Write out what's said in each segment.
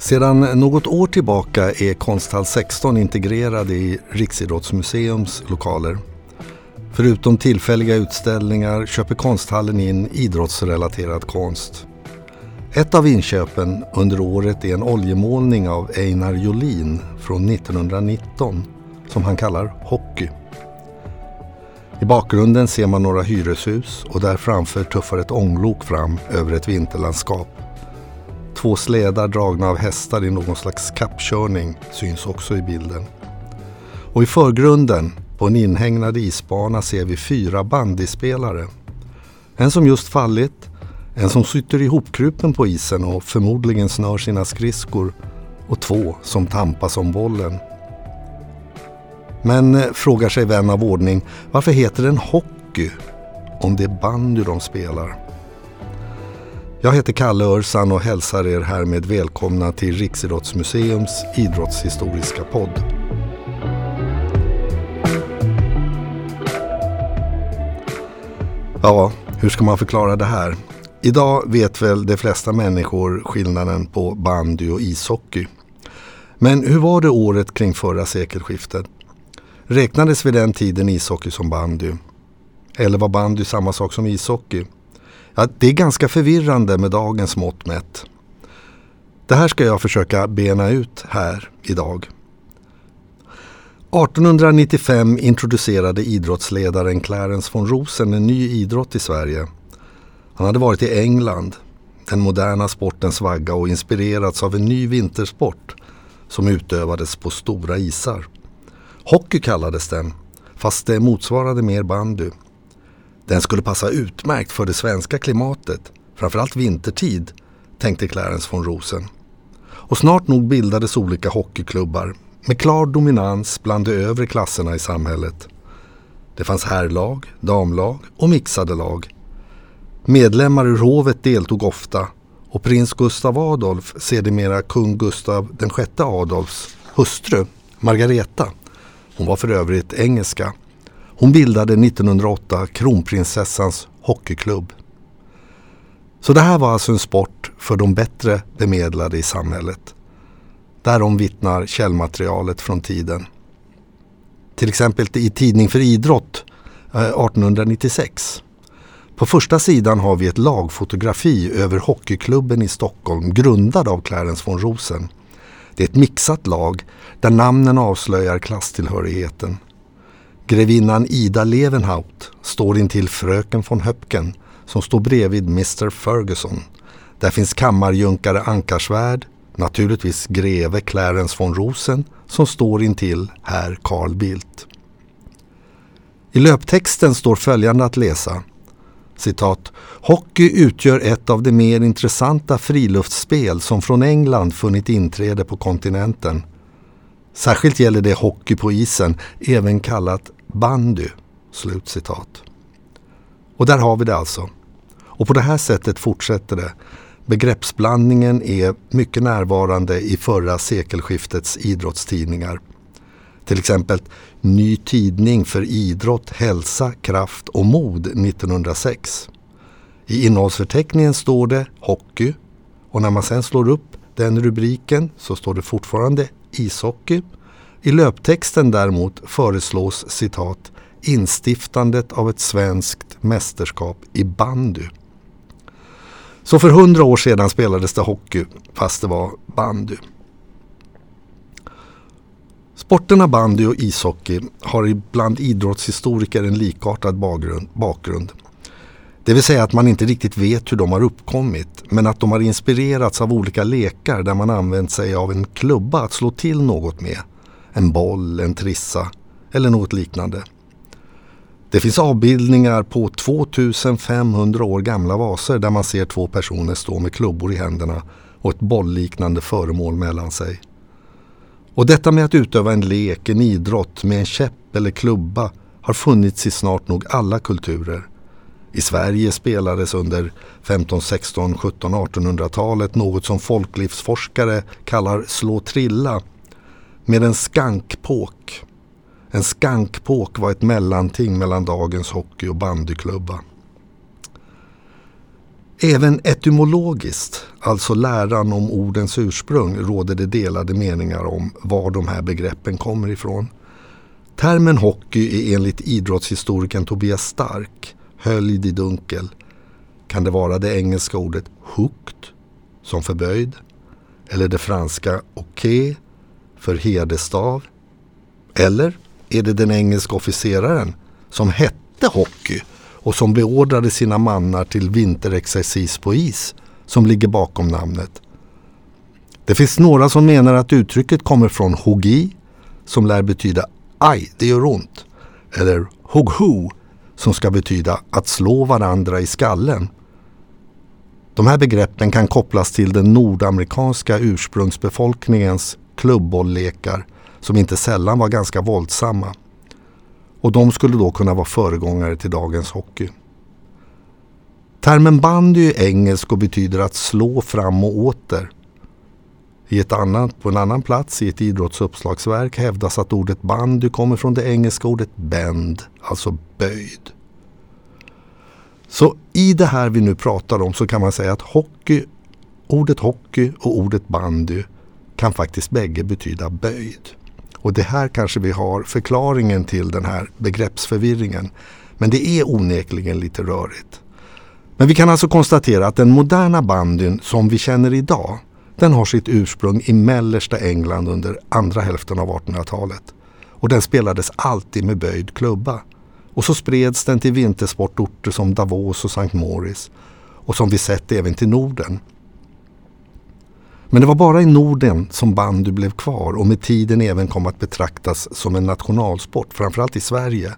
Sedan något år tillbaka är Konsthall 16 integrerad i Riksidrottsmuseums lokaler. Förutom tillfälliga utställningar köper konsthallen in idrottsrelaterad konst. Ett av inköpen under året är en oljemålning av Einar Jolin från 1919 som han kallar Hockey. I bakgrunden ser man några hyreshus och där framför tuffar ett ånglok fram över ett vinterlandskap. Två slädar dragna av hästar i någon slags kappkörning syns också i bilden. Och i förgrunden, på en inhägnad isbana, ser vi fyra bandyspelare. En som just fallit, en som sitter ihopkrupen på isen och förmodligen snör sina skridskor och två som tampas om bollen. Men eh, frågar sig vän av ordning, varför heter den hockey om det är bandy de spelar? Jag heter Kalle Örsan och hälsar er härmed välkomna till Riksidrottsmuseums idrottshistoriska podd. Ja, hur ska man förklara det här? Idag vet väl de flesta människor skillnaden på bandy och ishockey. Men hur var det året kring förra sekelskiftet? Räknades vid den tiden ishockey som bandy? Eller var bandy samma sak som ishockey? Ja, det är ganska förvirrande med dagens mått mätt. Det här ska jag försöka bena ut här idag. 1895 introducerade idrottsledaren Clarence von Rosen en ny idrott i Sverige. Han hade varit i England, den moderna sportens vagga och inspirerats av en ny vintersport som utövades på stora isar. Hockey kallades den, fast det motsvarade mer bandy. Den skulle passa utmärkt för det svenska klimatet, framförallt vintertid, tänkte Clarence von Rosen. Och snart nog bildades olika hockeyklubbar med klar dominans bland de övre klasserna i samhället. Det fanns herrlag, damlag och mixade lag. Medlemmar ur hovet deltog ofta och prins Gustav Adolf, sedermera kung Gustav VI Adolfs hustru, Margareta, hon var för övrigt engelska, hon bildade 1908 kronprinsessans hockeyklubb. Så det här var alltså en sport för de bättre bemedlade i samhället. Därom vittnar källmaterialet från tiden. Till exempel i Tidning för idrott eh, 1896. På första sidan har vi ett lagfotografi över hockeyklubben i Stockholm grundad av Clarence von Rosen. Det är ett mixat lag där namnen avslöjar klasstillhörigheten. Grevinnan Ida Levenhaut står intill fröken von Höpken som står bredvid Mr Ferguson. Där finns kammarjunkare Ankarsvärd, naturligtvis greve Clarence von Rosen som står intill herr Carl Bildt. I löptexten står följande att läsa. Citat. Hockey utgör ett av de mer intressanta friluftsspel som från England funnit inträde på kontinenten. Särskilt gäller det hockey på isen, även kallat bandy. Slutcitat. Och där har vi det alltså. Och på det här sättet fortsätter det. Begreppsblandningen är mycket närvarande i förra sekelskiftets idrottstidningar. Till exempel Ny tidning för idrott, hälsa, kraft och mod 1906. I innehållsförteckningen står det hockey och när man sen slår upp den rubriken så står det fortfarande ishockey. I löptexten däremot föreslås citat instiftandet av ett svenskt mästerskap i bandy. Så för hundra år sedan spelades det hockey fast det var bandy. Sporterna bandy och ishockey har ibland idrottshistoriker en likartad bakgrund. Det vill säga att man inte riktigt vet hur de har uppkommit men att de har inspirerats av olika lekar där man använt sig av en klubba att slå till något med. En boll, en trissa eller något liknande. Det finns avbildningar på 2500 år gamla vaser där man ser två personer stå med klubbor i händerna och ett bollliknande föremål mellan sig. Och detta med att utöva en lek, en idrott med en käpp eller klubba har funnits i snart nog alla kulturer. I Sverige spelades under 15, 16, 17, 1800-talet något som folklivsforskare kallar slå trilla med en skankpåk. En skankpåk var ett mellanting mellan dagens hockey och bandyklubba. Även etymologiskt, alltså läran om ordens ursprung, råder det delade meningar om var de här begreppen kommer ifrån. Termen hockey är enligt idrottshistorikern Tobias Stark höljd i dunkel. Kan det vara det engelska ordet hooked, som förböjd? Eller det franska hockey för herdestav? Eller är det den engelska officeraren som hette hockey och som beordrade sina mannar till vinterexercis på is som ligger bakom namnet. Det finns några som menar att uttrycket kommer från hogi som lär betyda aj, det gör ont. Eller hogho som ska betyda att slå varandra i skallen. De här begreppen kan kopplas till den nordamerikanska ursprungsbefolkningens klubbbolllekar som inte sällan var ganska våldsamma. Och de skulle då kunna vara föregångare till dagens hockey. Termen bandy är engelsk och betyder att slå fram och åter. I ett annat, på en annan plats i ett idrottsuppslagsverk hävdas att ordet bandy kommer från det engelska ordet bend, alltså böjd. Så i det här vi nu pratar om så kan man säga att hockey, ordet hockey och ordet bandy kan faktiskt bägge betyda böjd. Och det här kanske vi har förklaringen till den här begreppsförvirringen. Men det är onekligen lite rörigt. Men vi kan alltså konstatera att den moderna bandyn som vi känner idag den har sitt ursprung i mellersta England under andra hälften av 1800-talet. Och den spelades alltid med böjd klubba. Och så spreds den till vintersportorter som Davos och St. Moritz. Och som vi sett även till Norden. Men det var bara i Norden som bandy blev kvar och med tiden även kom att betraktas som en nationalsport, framförallt i Sverige.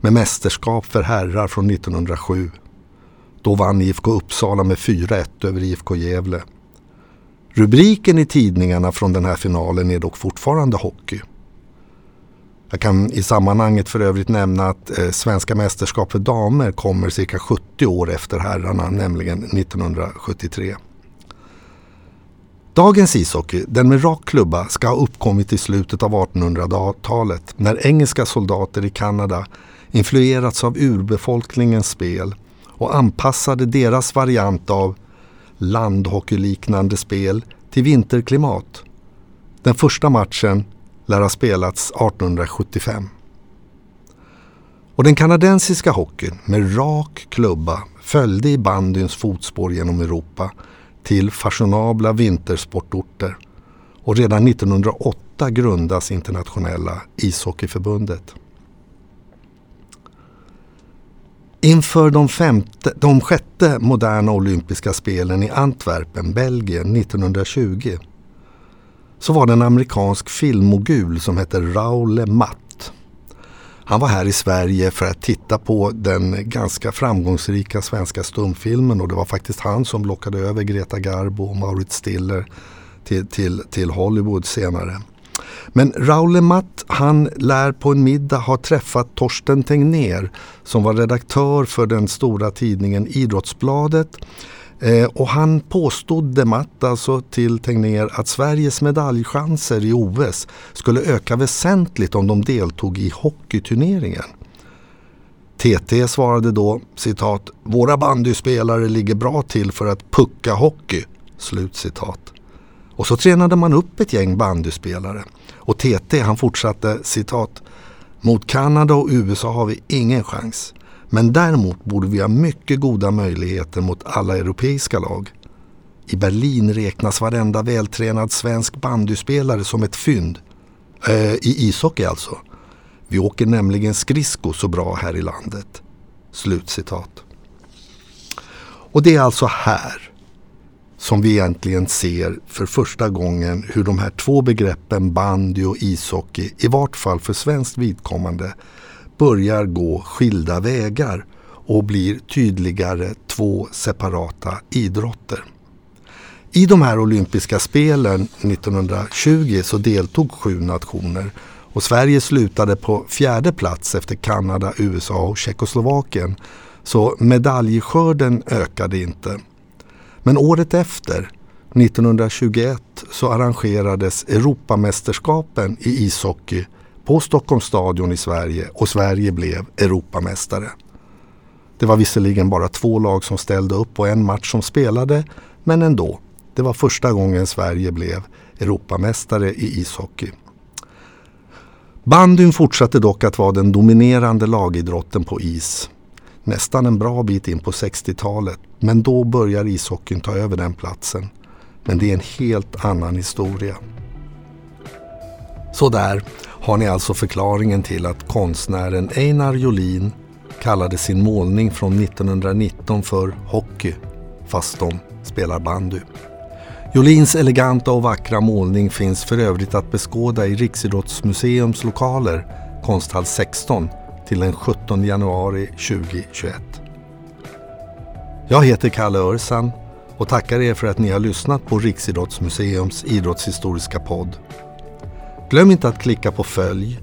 Med mästerskap för herrar från 1907. Då vann IFK Uppsala med 4-1 över IFK Gävle. Rubriken i tidningarna från den här finalen är dock fortfarande hockey. Jag kan i sammanhanget för övrigt nämna att eh, svenska mästerskap för damer kommer cirka 70 år efter herrarna, nämligen 1973. Dagens ishockey, den med rak klubba, ska ha uppkommit i slutet av 1800-talet när engelska soldater i Kanada influerats av urbefolkningens spel och anpassade deras variant av landhockeyliknande spel till vinterklimat. Den första matchen lär ha spelats 1875. Och den kanadensiska hockeyn med rak klubba följde i bandyns fotspår genom Europa till fashionabla vintersportorter och redan 1908 grundas internationella ishockeyförbundet. Inför de, femte, de sjätte moderna olympiska spelen i Antwerpen, Belgien 1920 så var det en amerikansk filmmogul som hette Raoul Matt. Han var här i Sverige för att titta på den ganska framgångsrika svenska stumfilmen och det var faktiskt han som lockade över Greta Garbo och Maurits Stiller till, till, till Hollywood senare. Men Raoul Matt han lär på en middag ha träffat Torsten Tegnér som var redaktör för den stora tidningen Idrottsbladet. Eh, och han påstod Dematt alltså till Tegnér att Sveriges medaljchanser i OS skulle öka väsentligt om de deltog i hockeyturneringen. TT svarade då citat Våra bandyspelare ligger bra till för att pucka hockey. Slut citat. Och så tränade man upp ett gäng bandyspelare. Och TT han fortsatte citat Mot Kanada och USA har vi ingen chans. Men däremot borde vi ha mycket goda möjligheter mot alla europeiska lag. I Berlin räknas varenda vältränad svensk bandyspelare som ett fynd. Eh, I ishockey alltså. Vi åker nämligen skridsko så bra här i landet. Slutcitat. Och det är alltså här som vi egentligen ser för första gången hur de här två begreppen bandy och ishockey, i vart fall för svenskt vidkommande, börjar gå skilda vägar och blir tydligare två separata idrotter. I de här olympiska spelen 1920 så deltog sju nationer och Sverige slutade på fjärde plats efter Kanada, USA och Tjeckoslovakien. Så medaljskörden ökade inte. Men året efter, 1921, så arrangerades Europamästerskapen i ishockey på Stockholms stadion i Sverige och Sverige blev Europamästare. Det var visserligen bara två lag som ställde upp och en match som spelade, men ändå. Det var första gången Sverige blev Europamästare i ishockey. Bandyn fortsatte dock att vara den dominerande lagidrotten på is. Nästan en bra bit in på 60-talet, men då börjar ishockeyn ta över den platsen. Men det är en helt annan historia. Så där har ni alltså förklaringen till att konstnären Einar Jolin kallade sin målning från 1919 för hockey, fast de spelar bandy. Jolins eleganta och vackra målning finns för övrigt att beskåda i Riksidrottsmuseums lokaler, konsthall 16, till den 17 januari 2021. Jag heter Kalle Örsan och tackar er för att ni har lyssnat på Riksidrottsmuseums idrottshistoriska podd. Glöm inte att klicka på följ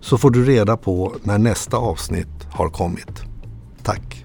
så får du reda på när nästa avsnitt har kommit. Tack!